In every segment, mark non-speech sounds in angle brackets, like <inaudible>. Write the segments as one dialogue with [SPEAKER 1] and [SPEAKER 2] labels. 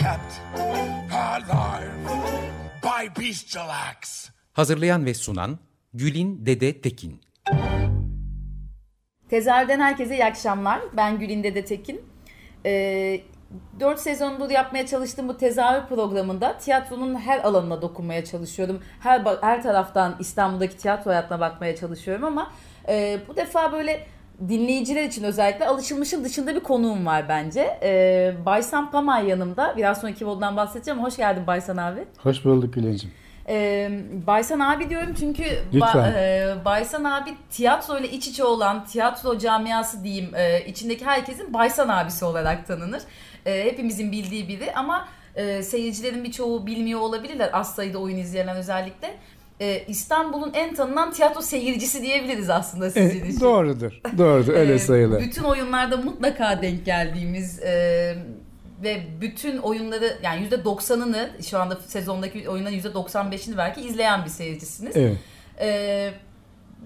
[SPEAKER 1] Kept alive by bestial acts.
[SPEAKER 2] Hazırlayan ve sunan Gülin Dede Tekin.
[SPEAKER 3] Tezahürden herkese iyi akşamlar. Ben Gülin Dede Tekin. Ee, 4 sezondur yapmaya çalıştığım bu tezahür programında tiyatronun her alanına dokunmaya çalışıyorum. Her her taraftan İstanbul'daki tiyatro hayatına bakmaya çalışıyorum ama e, bu defa böyle dinleyiciler için özellikle alışılmışın dışında bir konuğum var bence. Ee, Baysan Pamay yanımda. Biraz sonra Kivol'dan bahsedeceğim. Hoş geldin Baysan abi.
[SPEAKER 4] Hoş bulduk Gülencim.
[SPEAKER 3] Ee, Baysan abi diyorum çünkü. Ba- e, Baysan abi tiyatro ile iç içe olan tiyatro camiası diyeyim e, içindeki herkesin Baysan abisi olarak tanınır. E, hepimizin bildiği biri ama e, seyircilerin birçoğu bilmiyor olabilirler az sayıda oyun izleyen özellikle. E, İstanbul'un en tanınan tiyatro seyircisi diyebiliriz aslında sizin için.
[SPEAKER 4] E, doğrudur. Doğrudur. Öyle
[SPEAKER 3] Ee,
[SPEAKER 4] sayılır.
[SPEAKER 3] Bütün oyunlarda mutlaka denk geldiğimiz e, ve bütün oyunları yani %90'ını şu anda sezondaki oyunların %95'ini belki izleyen bir seyircisiniz.
[SPEAKER 4] Evet.
[SPEAKER 3] Ee,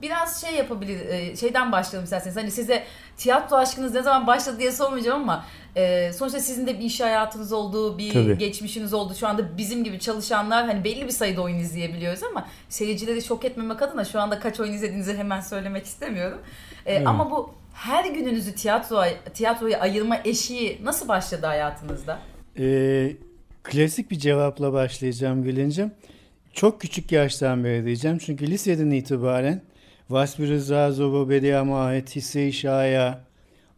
[SPEAKER 3] biraz şey yapabilir, e, şeyden başlayalım isterseniz. Hani size tiyatro aşkınız ne zaman başladı diye sormayacağım ama e, sonuçta sizin de bir iş hayatınız olduğu, bir
[SPEAKER 4] Tabii.
[SPEAKER 3] geçmişiniz oldu. Şu anda bizim gibi çalışanlar hani belli bir sayıda oyun izleyebiliyoruz ama seyircileri şok etmemek adına şu anda kaç oyun izlediğinizi hemen söylemek istemiyorum. E,
[SPEAKER 4] Evet.
[SPEAKER 3] Ama bu her gününüzü tiyatro tiyatroya ayırma eşiği nasıl başladı hayatınızda?
[SPEAKER 4] Ee, klasik bir cevapla başlayacağım Gülencim. Çok küçük yaştan beri diyeceğim. Çünkü liseden itibaren Vasfi Rıza Zobo, Bediye Mahet, Hisse Şaya,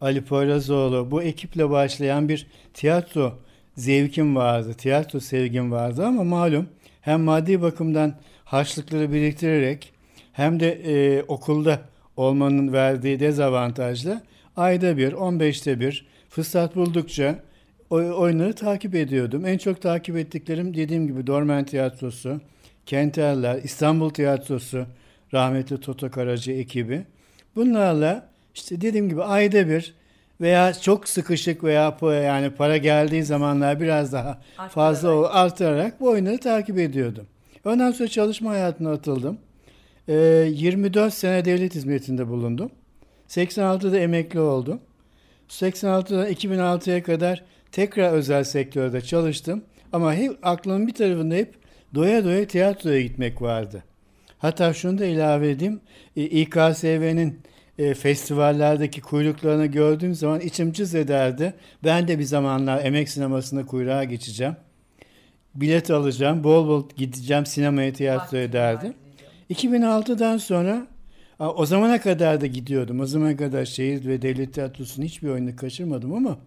[SPEAKER 4] Ali Poyrazoğlu bu ekiple başlayan bir tiyatro zevkim vardı. Tiyatro sevgim vardı ama malum hem maddi bakımdan harçlıkları biriktirerek hem de e, okulda olmanın verdiği dezavantajla ayda bir, 15'te bir fırsat buldukça oy- oyunları takip ediyordum. En çok takip ettiklerim dediğim gibi Dormen Tiyatrosu, Kenterler, İstanbul Tiyatrosu, rahmetli Toto Karaca ekibi. Bunlarla işte dediğim gibi ayda bir veya çok sıkışık veya yani para geldiği zamanlar biraz daha fazla ol- artırarak bu oyunları takip ediyordum. Ondan sonra çalışma hayatına atıldım. Ee, 24 sene devlet hizmetinde bulundum. 86'da emekli oldum. 86'dan 2006'ya kadar tekrar özel sektörde çalıştım. Ama hep aklımın bir tarafında hep doya doya tiyatroya gitmek vardı. Hatta şunu da ilave edeyim. E, İKSV'nin e, festivallerdeki kuyruklarını gördüğüm zaman içim cız ederdi. Ben de bir zamanlar emek sinemasında kuyruğa geçeceğim. Bilet alacağım, bol bol gideceğim sinemaya, tiyatroya derdim. 2006'dan sonra o zamana kadar da gidiyordum. O zamana kadar şehir ve devlet tiyatrosunun hiçbir oyunu kaçırmadım ama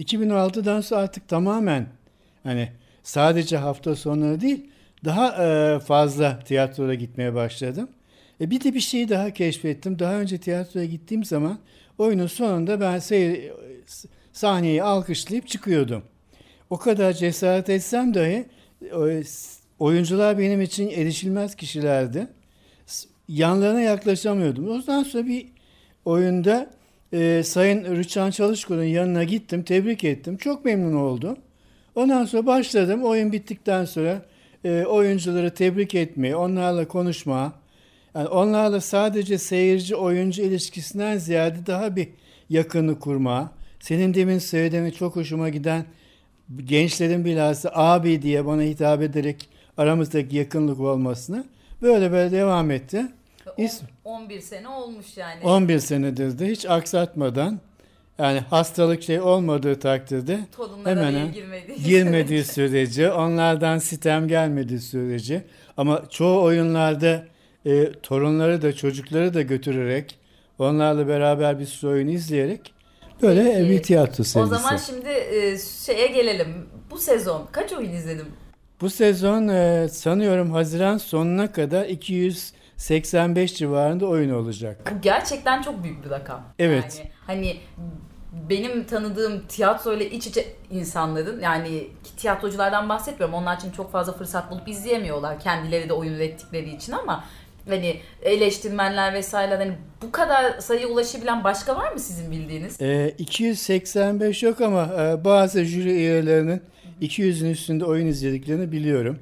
[SPEAKER 4] 2006'dan sonra artık tamamen hani sadece hafta sonları değil daha e, fazla tiyatroya gitmeye başladım. E, bir de bir şeyi daha keşfettim. Daha önce tiyatroya gittiğim zaman oyunun sonunda ben seyir, sahneyi alkışlayıp çıkıyordum. O kadar cesaret etsem dahi oyuncular benim için erişilmez kişilerdi. Yanlarına yaklaşamıyordum. Ondan sonra bir oyunda e, Sayın Rüçhan Çalışkur'un yanına gittim, tebrik ettim. Çok memnun oldum. Ondan sonra başladım. Oyun bittikten sonra e, oyuncuları tebrik etmeye, onlarla konuşma, yani onlarla sadece seyirci oyuncu ilişkisinden ziyade daha bir yakını kurma. Senin demin söylediğin çok hoşuma giden gençlerin bilhassa abi diye bana hitap ederek aramızdaki yakınlık olmasını böyle böyle devam etti. İs-
[SPEAKER 3] On- 11 sene olmuş yani.
[SPEAKER 4] 11 senedir de hiç aksatmadan yani hastalık şey olmadığı takdirde
[SPEAKER 3] Torunlara
[SPEAKER 4] hemen
[SPEAKER 3] girmediği
[SPEAKER 4] girmediği sürece onlardan sitem gelmediği sürece ama çoğu oyunlarda e, torunları da çocukları da götürerek onlarla beraber bir sürü oyun izleyerek böyle
[SPEAKER 3] Peki.
[SPEAKER 4] bir tiyatro
[SPEAKER 3] O
[SPEAKER 4] serisi.
[SPEAKER 3] zaman şimdi e, şeye gelelim. Bu sezon kaç oyun izledim?
[SPEAKER 4] Bu sezon e, sanıyorum Haziran sonuna kadar 285 civarında oyun olacak.
[SPEAKER 3] Bu gerçekten çok büyük bir rakam.
[SPEAKER 4] Evet.
[SPEAKER 3] Yani hani benim tanıdığım tiyatro ile iç içe insanların yani tiyatroculardan bahsetmiyorum. Onlar için çok fazla fırsat bulup izleyemiyorlar. Kendileri de oyun ürettikleri için ama hani eleştirmenler vesaire hani bu kadar sayıya ulaşabilen başka var mı sizin bildiğiniz?
[SPEAKER 4] E, 285 yok ama e, bazı jüri üyelerinin 200'ün üstünde oyun izlediklerini biliyorum.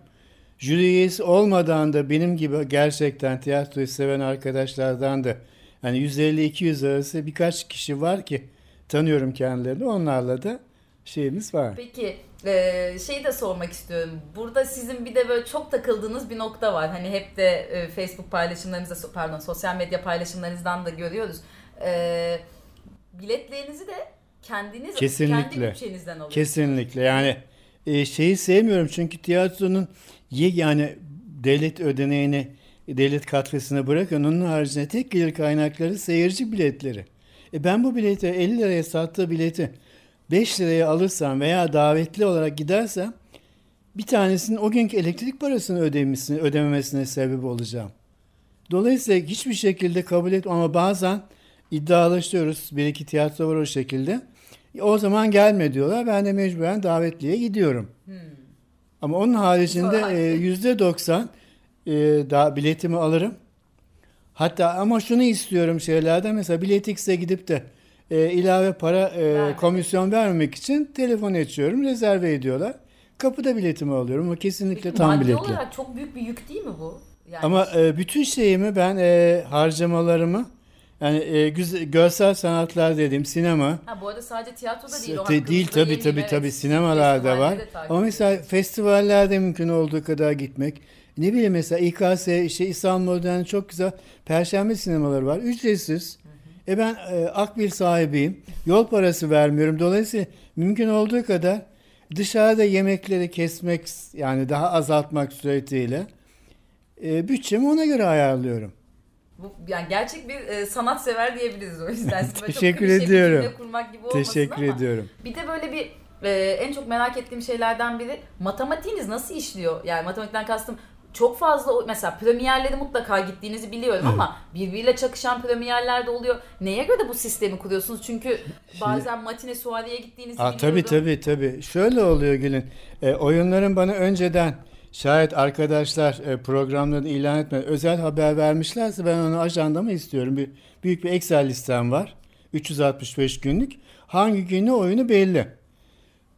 [SPEAKER 4] Jüri üyesi olmadan da benim gibi gerçekten tiyatroyu seven arkadaşlardan da hani 150-200 arası birkaç kişi var ki tanıyorum kendilerini. Onlarla da şeyimiz var.
[SPEAKER 3] Peki e, şeyi de sormak istiyorum. Burada sizin bir de böyle çok takıldığınız bir nokta var. Hani hep de e, Facebook paylaşımlarınızda pardon sosyal medya paylaşımlarınızdan da görüyoruz. E, biletlerinizi de kendiniz
[SPEAKER 4] Kesinlikle.
[SPEAKER 3] kendi bütçenizden alıyorsunuz.
[SPEAKER 4] Kesinlikle yani e, şeyi sevmiyorum çünkü tiyatronun yani devlet ödeneğini devlet katkısına bırakın onun haricinde tek gelir kaynakları seyirci biletleri. E ben bu bileti 50 liraya sattığı bileti 5 liraya alırsam veya davetli olarak gidersem bir tanesinin o günkü elektrik parasını ödemesine, ödememesine sebep olacağım. Dolayısıyla hiçbir şekilde kabul et ama bazen iddialaşıyoruz. Bir iki tiyatro var o şekilde. O zaman gelme diyorlar. Ben de mecburen davetliye gidiyorum. Ama onun haricinde e, yüzde doksan e, daha biletimi alırım. Hatta ama şunu istiyorum şeylerden mesela biletix'e gidip de e, ilave para e, komisyon vermemek için telefon açıyorum. Rezerve ediyorlar. Kapıda biletimi alıyorum ama kesinlikle tam
[SPEAKER 3] Maddi
[SPEAKER 4] biletli.
[SPEAKER 3] olarak çok büyük bir yük değil mi bu? Yani
[SPEAKER 4] Ama e, bütün şeyimi ben e, harcamalarımı yani e, güzel, görsel sanatlar dediğim sinema
[SPEAKER 3] ha, bu arada sadece tiyatroda değil. o hakkınızda
[SPEAKER 4] değil tabii tabii
[SPEAKER 3] evet.
[SPEAKER 4] tabii sinemalarda var.
[SPEAKER 3] De
[SPEAKER 4] Ama mesela festivallerde mümkün olduğu kadar gitmek. Ne bileyim mesela İKS işte İstanbul Modern çok güzel perşembe sinemaları var. Ücretsiz. E ben e, akbil sahibiyim. Yol parası vermiyorum. Dolayısıyla mümkün olduğu kadar dışarıda yemekleri kesmek yani daha azaltmak suretiyle e, bütçemi ona göre ayarlıyorum.
[SPEAKER 3] Bu, yani gerçek bir e, sanatsever diyebiliriz o yüzden. Çok
[SPEAKER 4] Teşekkür
[SPEAKER 3] bir
[SPEAKER 4] ediyorum.
[SPEAKER 3] cümle kurmak gibi
[SPEAKER 4] Teşekkür
[SPEAKER 3] ama
[SPEAKER 4] ediyorum.
[SPEAKER 3] Bir de böyle bir e, en çok merak ettiğim şeylerden biri matematiğiniz nasıl işliyor? Yani matematikten kastım çok fazla mesela premierleri mutlaka gittiğinizi biliyorum ama birbiriyle çakışan premierler de oluyor. Neye göre bu sistemi kuruyorsunuz? Çünkü bazen matine suadiye gittiğinizi
[SPEAKER 4] Aa,
[SPEAKER 3] biliyorum.
[SPEAKER 4] tabii tabii tabii. Şöyle oluyor Gül'ün. E, oyunların bana önceden şayet arkadaşlar e, programları ilan etmeden özel haber vermişlerse ben onu ajandama istiyorum. Bir, büyük bir Excel listem var. 365 günlük. Hangi günü oyunu belli.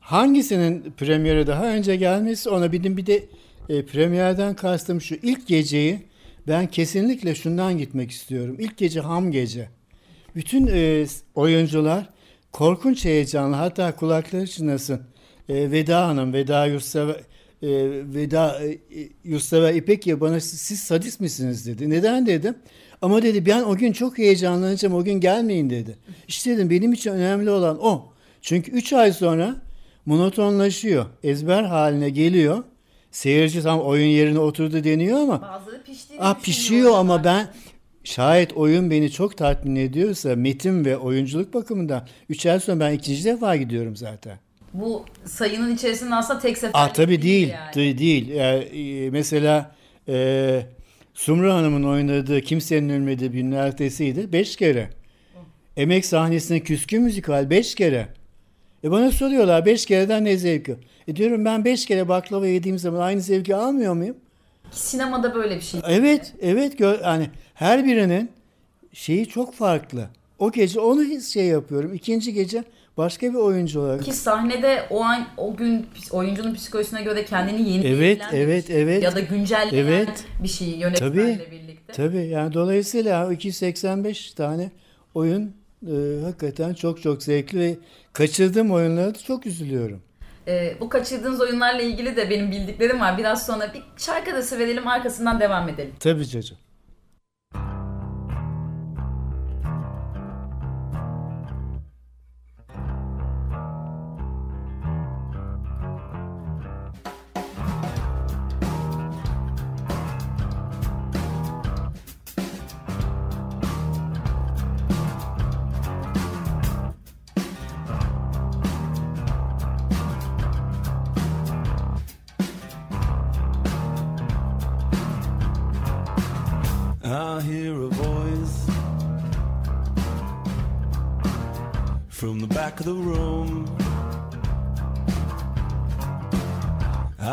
[SPEAKER 4] Hangisinin premieri daha önce gelmesi ona bildim. Bir de e, premierden kastım şu ilk geceyi ben kesinlikle şundan gitmek istiyorum. İlk gece ham gece. Bütün e, oyuncular korkunç heyecanlı hatta kulakları çınlasın. E, Veda Hanım, Veda Yurtsever, e, Veda e, Yurtsever İpek ya bana siz, siz sadist misiniz dedi. Neden dedim. Ama dedi ben o gün çok heyecanlanacağım o gün gelmeyin dedi. İşte dedim benim için önemli olan o. Çünkü 3 ay sonra monotonlaşıyor. Ezber haline geliyor. Seyirci tam oyun yerine oturdu deniyor ama
[SPEAKER 3] Bazıları piştiğini
[SPEAKER 4] Ah pişiyor ama ben şayet oyun beni çok tatmin ediyorsa metin ve oyunculuk bakımından 3 ay sonra ben ikinci defa gidiyorum zaten.
[SPEAKER 3] Bu sayının içerisinde aslında tek seferlik
[SPEAKER 4] Ah tabii değil.
[SPEAKER 3] yani.
[SPEAKER 4] Değil. değil. Yani, e, mesela e, Sumru Hanım'ın oynadığı Kimsenin Ölmediği bir Ertesi'ydi. 5 kere. Emek sahnesinde küskün müzikal 5 kere. E bana soruyorlar 5 kereden ne zevki? E diyorum ben 5 kere baklava yediğim zaman aynı zevki almıyor muyum?
[SPEAKER 3] Sinemada böyle bir şey.
[SPEAKER 4] Evet, evet. Yani her birinin şeyi çok farklı. O gece onu şey yapıyorum. İkinci gece başka bir oyuncu olarak.
[SPEAKER 3] Ki sahnede o an o gün oyuncunun psikolojisine göre kendini yeni
[SPEAKER 4] Evet, evet, evet.
[SPEAKER 3] ya da güncelleyen
[SPEAKER 4] Evet.
[SPEAKER 3] bir şey yönetmenle
[SPEAKER 4] Tabii.
[SPEAKER 3] birlikte.
[SPEAKER 4] Tabii yani dolayısıyla 285 tane oyun e, hakikaten çok çok zevkli ve kaçırdığım oyunlara da çok üzülüyorum.
[SPEAKER 3] Ee, bu kaçırdığınız oyunlarla ilgili de benim bildiklerim var. Biraz sonra bir şarkı arası verelim arkasından devam edelim.
[SPEAKER 4] Tabii çocuğum.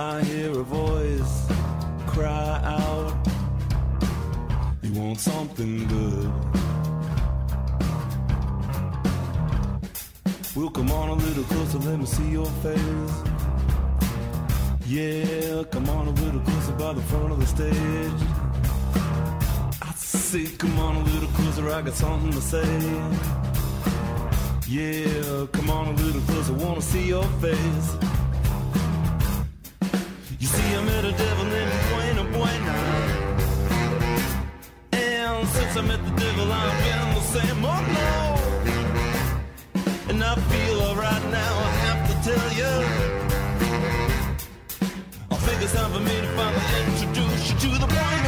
[SPEAKER 5] I hear a voice cry out, You want something good? Well, come on a little closer, let me see your face. Yeah, come on a little closer by the front of the stage. I say, come on a little closer, I got something to say. Yeah, come on a little closer, wanna see your face. I met the devil, I've been the same, oh no. And I feel alright now, I have to tell you. I think it's time for me to finally introduce you to the Buena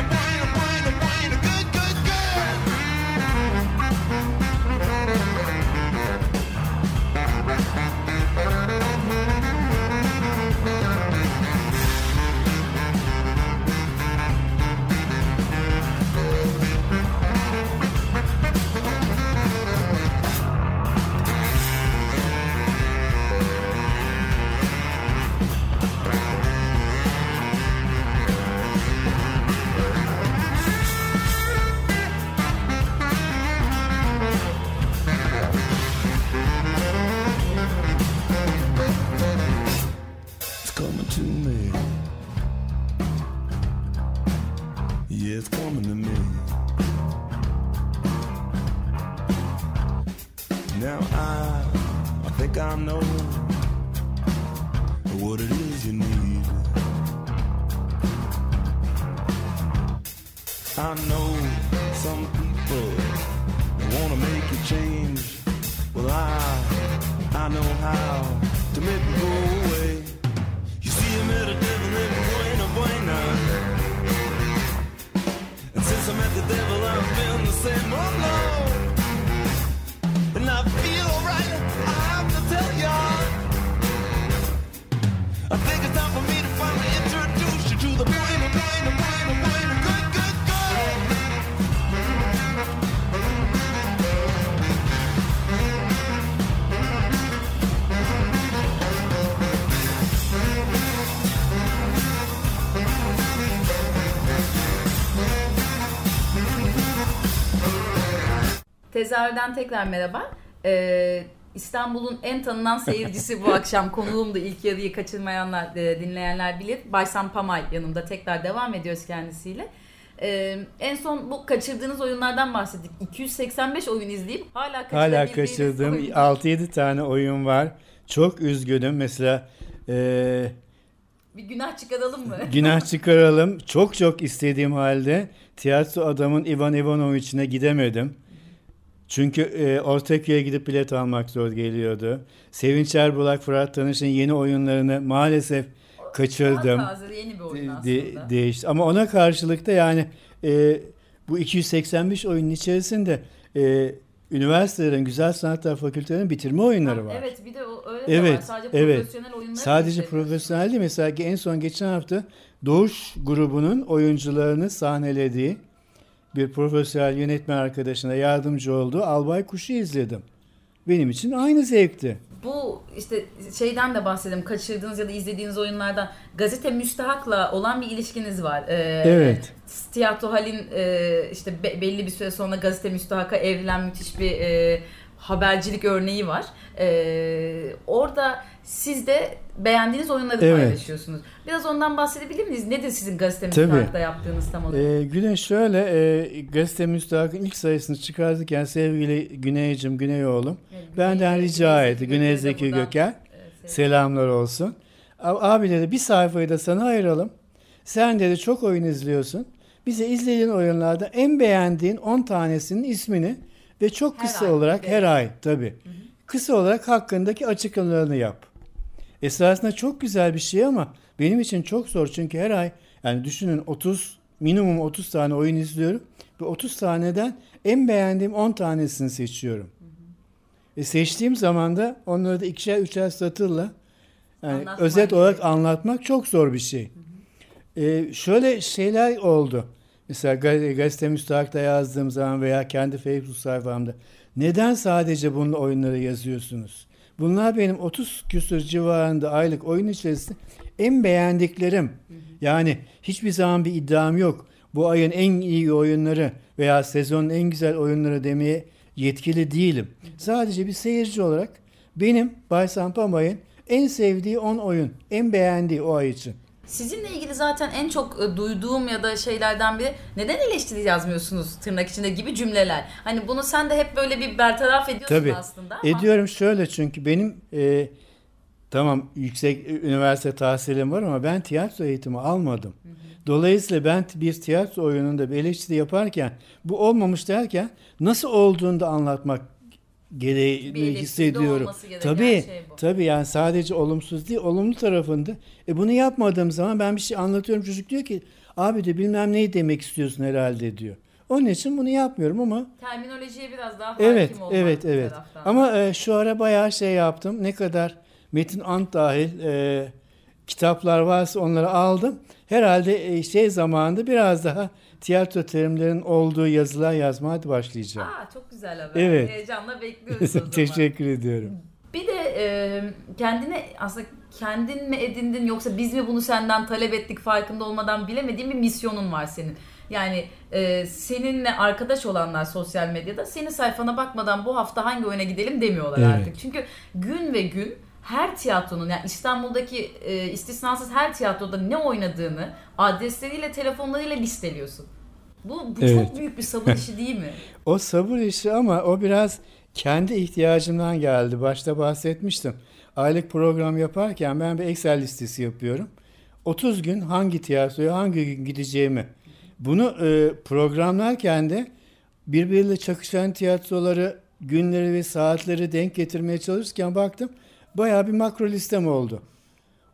[SPEAKER 5] to me. Yeah, it's coming to me. Now I, I think I know what it is you need. I know some people wanna make you change. Well, I, I
[SPEAKER 3] Tezahürden tekrar merhaba. Ee, İstanbul'un en tanınan seyircisi bu <laughs> akşam. Konuğum da ilk yarıyı kaçırmayanlar, e, dinleyenler bilir. Baysan Pamay yanımda tekrar devam ediyoruz kendisiyle. Ee, en son bu kaçırdığınız oyunlardan bahsettik. 285 oyun izleyip hala
[SPEAKER 4] Hala kaçırdığım
[SPEAKER 3] oyun.
[SPEAKER 4] 6-7 tane oyun var. Çok üzgünüm. Mesela e,
[SPEAKER 3] Bir günah çıkaralım mı? <laughs>
[SPEAKER 4] günah çıkaralım. Çok çok istediğim halde tiyatro adamın Ivan Ivanoviç'ine gidemedim. Çünkü e, Ortaköy'e gidip bilet almak zor geliyordu. Sevinç Erbulak, Fırat Tanış'ın yeni oyunlarını maalesef kaçırdım.
[SPEAKER 3] Daha taze yeni bir oyun aslında.
[SPEAKER 4] De- değişti. Ama ona karşılık da yani e, bu 285 oyunun içerisinde e, üniversitelerin, güzel sanatlar fakültelerinin bitirme oyunları
[SPEAKER 3] Ha,
[SPEAKER 4] var.
[SPEAKER 3] Evet bir de o öyle de var.
[SPEAKER 4] Evet,
[SPEAKER 3] Sadece
[SPEAKER 4] evet.
[SPEAKER 3] profesyonel oyunları
[SPEAKER 4] Sadece
[SPEAKER 3] gösteriyorsun.
[SPEAKER 4] profesyonel değil. Mesela en son geçen hafta Doğuş grubunun oyuncularını sahnelediği bir profesyonel yönetmen arkadaşına yardımcı olduğu Albay Kuş'u izledim. Benim için aynı zevkti.
[SPEAKER 3] Bu işte şeyden de bahsedelim. Kaçırdığınız ya da izlediğiniz oyunlardan gazete müstahakla olan bir ilişkiniz var. Ee,
[SPEAKER 4] Evet.
[SPEAKER 3] Tiyatro Hal'in e, işte be- belli bir süre sonra gazete müstahaka evrilen müthiş bir e, habercilik örneği var. E, orada siz de beğendiğiniz oyunları
[SPEAKER 4] Evet.
[SPEAKER 3] paylaşıyorsunuz. Biraz ondan bahsedebilir miyiz? Nedir sizin gazete müstahakta yaptığınız tam olarak?
[SPEAKER 4] Ee, Güneş şöyle, e, gazete müstahakın ilk sayısını çıkartırken sevgili Güneycim, Güneyoğlum
[SPEAKER 3] Evet,
[SPEAKER 4] benden
[SPEAKER 3] Güney-
[SPEAKER 4] rica
[SPEAKER 3] Güney
[SPEAKER 4] etti. Güney Zeki Göker.
[SPEAKER 3] e, sevgiler.
[SPEAKER 4] Selamlar olsun. Abi dedi bir sayfayı da sana ayıralım. Sen dedi çok oyun izliyorsun. Bize izlediğin oyunlarda en beğendiğin 10 tanesinin ismini ve çok
[SPEAKER 3] Her
[SPEAKER 4] kısa
[SPEAKER 3] ay,
[SPEAKER 4] olarak
[SPEAKER 3] bir
[SPEAKER 4] her ay tabii. Kısa olarak hakkındaki açıklamalarını yap. Esasında çok güzel bir şey ama benim için çok zor çünkü her ay yani düşünün 30 minimum 30 tane oyun izliyorum ve 30 taneden en beğendiğim 10 tanesini seçiyorum. Ve seçtiğim zaman da onları da ikişer üçer satırla yani özet olarak
[SPEAKER 3] gerekiyor.
[SPEAKER 4] anlatmak çok zor bir şey. Ee, şöyle şeyler oldu. Mesela gaz- gazete müstahakta yazdığım zaman veya kendi Facebook sayfamda neden sadece bunun oyunları yazıyorsunuz? Bunlar benim 30 küsur civarında aylık oyun içerisinde en beğendiklerim. Yani hiçbir zaman bir iddiam yok. Bu ayın en iyi oyunları veya sezonun en güzel oyunları demeye yetkili değilim. Sadece bir seyirci olarak benim Bay Sampamay'ın en sevdiği 10 oyun, en beğendiği o ay için.
[SPEAKER 3] Sizinle ilgili zaten en çok e, duyduğum ya da şeylerden biri neden eleştiri yazmıyorsunuz tırnak içinde gibi cümleler. Hani bunu sen de hep böyle bir bertaraf ediyorsun
[SPEAKER 4] Tabii.
[SPEAKER 3] aslında ama.
[SPEAKER 4] Ediyorum şöyle çünkü benim e, tamam yüksek üniversite tahsilim var ama ben tiyatro eğitimi almadım. Dolayısıyla ben bir tiyatro oyununda bir eleştiri yaparken bu olmamış derken nasıl olduğunu da anlatmak gereğini hissediyorum. Tabii,
[SPEAKER 3] şey bu.
[SPEAKER 4] tabii yani sadece olumsuz değil, olumlu tarafında. E bunu yapmadığım zaman ben bir şey anlatıyorum. Çocuk diyor ki abi de bilmem neyi demek istiyorsun herhalde diyor. Onun için bunu yapmıyorum ama
[SPEAKER 3] Terminolojiye biraz daha hakim
[SPEAKER 4] Evet,
[SPEAKER 3] olmak
[SPEAKER 4] evet, evet.
[SPEAKER 3] taraftan.
[SPEAKER 4] Ama e, şu ara bayağı şey yaptım. Ne kadar Metin Ant dahil e, kitaplar varsa onları aldım. Herhalde e, şey zamanında biraz daha tiyatro terimlerin olduğu yazılar yazmaya hadi başlayacağım.
[SPEAKER 3] Aa, çok güzel haber.
[SPEAKER 4] Evet.
[SPEAKER 3] Heyecanla bekliyoruz o <laughs> zaman.
[SPEAKER 4] Teşekkür ediyorum.
[SPEAKER 3] Bir de e, kendine aslında kendin mi edindin yoksa biz mi bunu senden talep ettik farkında olmadan bilemediğin bir misyonun var senin. Yani e, seninle arkadaş olanlar sosyal medyada senin sayfana bakmadan bu hafta hangi oyuna gidelim demiyorlar
[SPEAKER 4] Evet.
[SPEAKER 3] artık. Çünkü gün ve gün her tiyatronun yani İstanbul'daki e, istisnasız her tiyatroda ne oynadığını adresleriyle telefonlarıyla listeliyorsun. Bu, bu
[SPEAKER 4] Evet.
[SPEAKER 3] çok büyük bir sabır işi değil mi? <laughs>
[SPEAKER 4] O sabır işi ama o biraz kendi ihtiyacımdan geldi. Başta bahsetmiştim. Aylık program yaparken ben bir Excel listesi yapıyorum. 30 gün hangi tiyatroya hangi gün gideceğimi. Bunu e, programlarken de birbiriyle çakışan tiyatroları, günleri ve saatleri denk getirmeye çalışırken baktım bayağı bir makro listem oldu.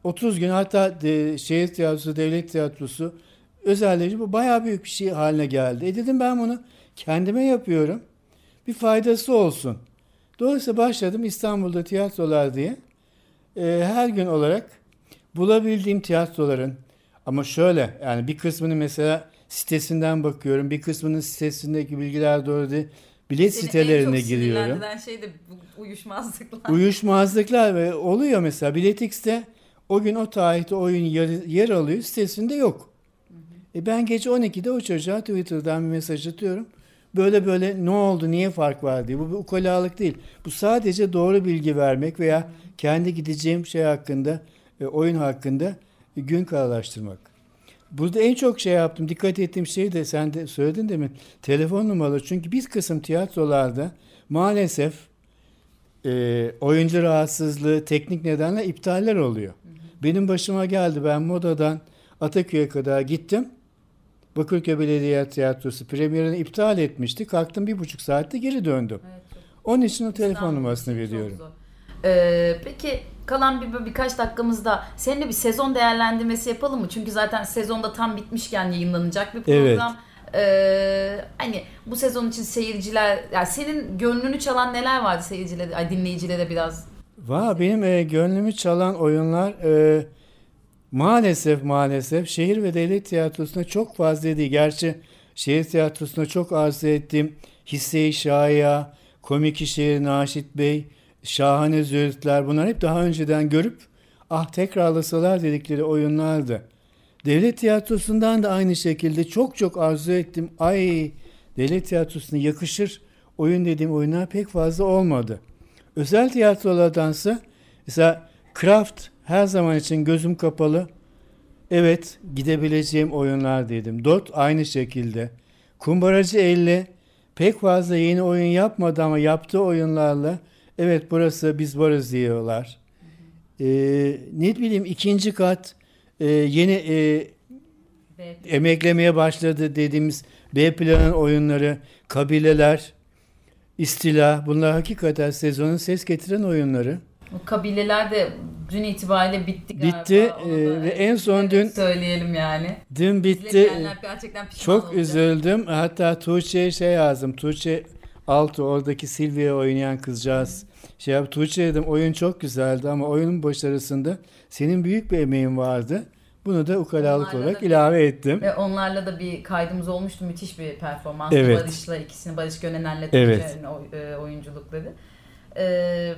[SPEAKER 4] 30 gün hatta de, şehir tiyatrosu, devlet tiyatrosu özellikle bu bayağı büyük bir şey haline geldi. E dedim ben bunu kendime yapıyorum. Bir faydası olsun. Dolayısıyla başladım İstanbul'da tiyatrolar diye. e, her gün olarak bulabildiğim tiyatroların ama şöyle yani bir kısmını mesela sitesinden bakıyorum. Bir kısmının sitesindeki bilgiler doğru değil. Bilet
[SPEAKER 3] Seni en
[SPEAKER 4] sitelerine
[SPEAKER 3] çok
[SPEAKER 4] giriyorum.
[SPEAKER 3] sinirlendiren şey de uyuşmazlıklar.
[SPEAKER 4] Uyuşmazlıklar ve oluyor mesela Biletix'te o gün o tarihte oyun yer, yer alıyor sitesinde yok. E ben gece 12'de o çocuğa Twitter'dan bir mesaj atıyorum. Böyle böyle ne oldu niye fark var diye. Bu bir ukalalık değil. Bu sadece doğru bilgi vermek veya kendi gideceğim şey hakkında e, oyun hakkında gün kararlaştırmak. Burada en çok şey yaptım. Dikkat ettiğim şey de sen de söyledin demin. Telefon numaraları. Çünkü bir kısım tiyatrolarda maalesef e, oyuncu rahatsızlığı, teknik nedenle iptaller oluyor. Benim başıma geldi. Ben Moda'dan Ataköy'e kadar gittim. Bakırköy Belediye Tiyatrosu premierini iptal etmişti. Kalktım bir buçuk saatte geri döndüm.
[SPEAKER 3] Evet,
[SPEAKER 4] Onun için o telefon numarasını veriyorum.
[SPEAKER 3] Ee, peki kalan bir birkaç dakikamızda seninle bir sezon değerlendirmesi yapalım mı? Çünkü zaten sezonda tam bitmişken yayınlanacak bir program. Ee, hani bu sezon için seyirciler, yani senin gönlünü çalan neler vardı seyircilere, ay, dinleyicilere biraz?
[SPEAKER 4] Va benim e, gönlümü çalan oyunlar e, maalesef maalesef şehir ve devlet tiyatrosuna çok fazla değil. Gerçi şehir tiyatrosuna çok arzu ettiğim Hisse-i Şaya, Komik Şehir Naşit Bey, Şahane Züğürtler bunlar hep daha önceden görüp ah tekrarlasalar dedikleri oyunlardı. Devlet tiyatrosundan da aynı şekilde çok çok arzu ettim. Ay devlet tiyatrosuna yakışır oyun dediğim oyunlar pek fazla olmadı. Özel tiyatrolardansa mesela Kraft her zaman için gözüm kapalı. Evet gidebileceğim oyunlar dedim. Dot aynı şekilde. Kumbaracı 50 pek fazla yeni oyun yapmadı ama yaptığı oyunlarla evet burası biz varız diyorlar. Ee, ne bileyim ikinci kat e, yeni e, emeklemeye başladı dediğimiz B planın oyunları, kabileler, istila bunlar hakikaten sezonun ses getiren oyunları.
[SPEAKER 3] O kabileler de dün itibariyle bitti galiba.
[SPEAKER 4] Bitti,
[SPEAKER 3] Onu
[SPEAKER 4] e, ve en son dün-
[SPEAKER 3] söyleyelim yani.
[SPEAKER 4] Dün bitti.
[SPEAKER 3] Gerçekten
[SPEAKER 4] Çok
[SPEAKER 3] olacak.
[SPEAKER 4] üzüldüm. Hatta Tuğçe'ye şey yazdım. Tuğçe Altu oradaki Silvia oynayan kızcağız. Şey yap Tuğçe dedim oyun çok güzeldi ama oyunun başarısında senin büyük bir emeğin vardı. Bunu da ukalalık
[SPEAKER 3] Onlarla
[SPEAKER 4] olarak
[SPEAKER 3] da-
[SPEAKER 4] ilave ettim.
[SPEAKER 3] Ve onlarla da bir kaydımız olmuştu. Müthiş bir performans.
[SPEAKER 4] Evet.
[SPEAKER 3] Barış'la ikisini Barış Gönenen'le
[SPEAKER 4] Evet.
[SPEAKER 3] E, oyunculukları. Ee,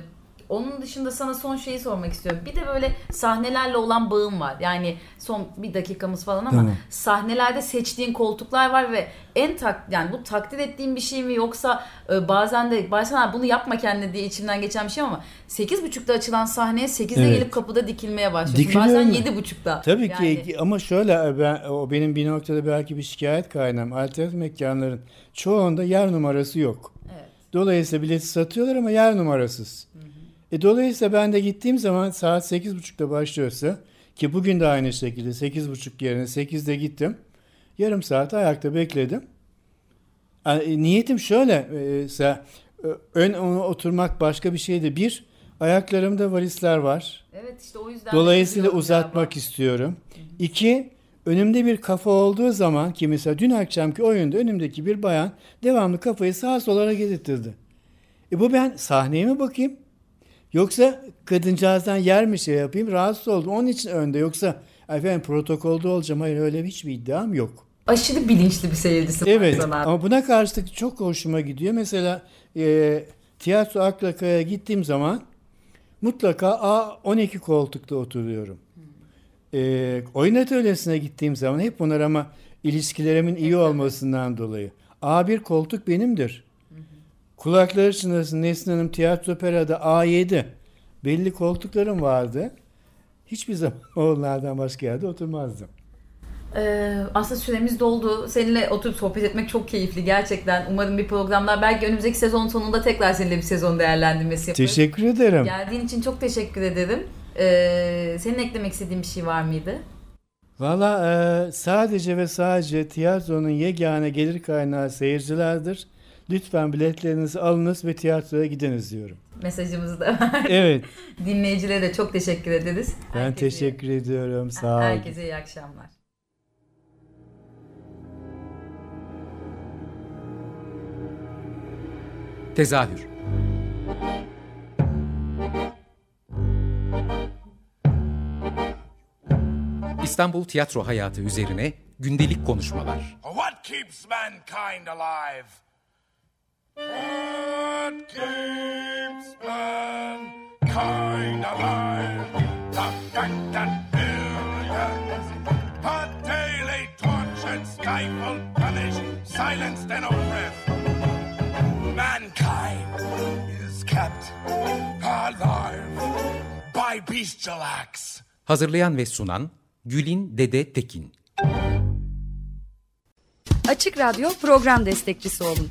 [SPEAKER 3] onun dışında sana son şeyi sormak istiyorum. Bir de böyle sahnelerle olan bağım var. Yani son bir dakikamız falan ama
[SPEAKER 4] Tamam.
[SPEAKER 3] sahnelerde seçtiğin koltuklar var ve en tak yani bu takdir ettiğin bir şey mi yoksa e, bazen de bazen "Ha, bunu yapma kendine diye içimden geçen bir şey ama 8.30'da açılan sahneye 8'de
[SPEAKER 4] Evet.
[SPEAKER 3] gelip kapıda dikilmeye başlıyorsun.
[SPEAKER 4] Dikiliyorum.
[SPEAKER 3] Bazen 7.30'da.
[SPEAKER 4] Tabii
[SPEAKER 3] Yani-
[SPEAKER 4] ki ama şöyle ben, o benim bir noktada belki bir şikayet kaynağım. Alternatif mekanların çoğunda yer numarası yok.
[SPEAKER 3] Evet.
[SPEAKER 4] Dolayısıyla bileti satıyorlar ama yer numarasız. E, dolayısıyla ben de gittiğim zaman saat 8.30'da başlıyorsa ki bugün de aynı şekilde 8.30 yerine 8'de gittim. Yarım saat ayakta bekledim. Yani, e, niyetim şöyle. e, e, ön ona oturmak başka bir şeydi. Bir, ayaklarımda valizler var.
[SPEAKER 3] Evet işte o yüzden
[SPEAKER 4] Dolayısıyla uzatmak
[SPEAKER 3] galiba.
[SPEAKER 4] istiyorum. İki, önümde bir kafa olduğu zaman ki mesela dün akşamki oyunda önümdeki bir bayan devamlı kafayı sağa sola hareket ettirdi. E bu ben sahneye mi bakayım? Yoksa kadıncağızdan yer mi şey yapayım? Rahatsız oldum. Onun için önde. Yoksa efendim protokolde olacağım. Hayır öyle hiçbir iddiam yok.
[SPEAKER 3] Aşırı bilinçli bir seyircisi
[SPEAKER 4] Evet ama buna karşılık çok hoşuma gidiyor. Mesela e, tiyatro Aklakaya gittiğim zaman mutlaka A12 koltukta oturuyorum. E, oyun atölyesine gittiğim zaman hep bunlar ama ilişkilerimin iyi olmasından dolayı. A1 koltuk benimdir. Kulakları çınlasın Nesin Hanım tiyatro operada A7 belli koltuklarım vardı. Hiçbir zaman <laughs> onlardan başka yerde oturmazdım.
[SPEAKER 3] Ee, aslında süremiz doldu. Seninle oturup sohbet etmek çok keyifli gerçekten. Umarım bir programlar belki önümüzdeki sezon sonunda tekrar seninle bir sezon değerlendirmesi yaparız.
[SPEAKER 4] Teşekkür ederim.
[SPEAKER 3] Geldiğin için çok teşekkür ederim. Ee, senin eklemek istediğin bir şey var mıydı?
[SPEAKER 4] Valla e, sadece ve sadece tiyatronun yegane gelir kaynağı seyircilerdir. Lütfen biletlerinizi alınız ve tiyatroya gidiniz diyorum.
[SPEAKER 3] Mesajımızı da ver.
[SPEAKER 4] Evet, <laughs>
[SPEAKER 3] Dinleyicilere de çok teşekkür ederiz.
[SPEAKER 4] ben
[SPEAKER 3] Herkese-
[SPEAKER 4] teşekkür ediyorum. Sağ olun.
[SPEAKER 3] Herkese iyi akşamlar.
[SPEAKER 2] Tezahür İstanbul tiyatro hayatı üzerine gündelik konuşmalar.
[SPEAKER 1] What keeps mankind alive? What keeps mankind alive? The fact that billions are daily tortured, stifled, punished, silenced, and oppressed. Mankind is kept alive by bestial acts.
[SPEAKER 2] Hazırlayan ve sunan Gülin Dede Tekin.
[SPEAKER 6] Açık Radyo program destekçisi olun.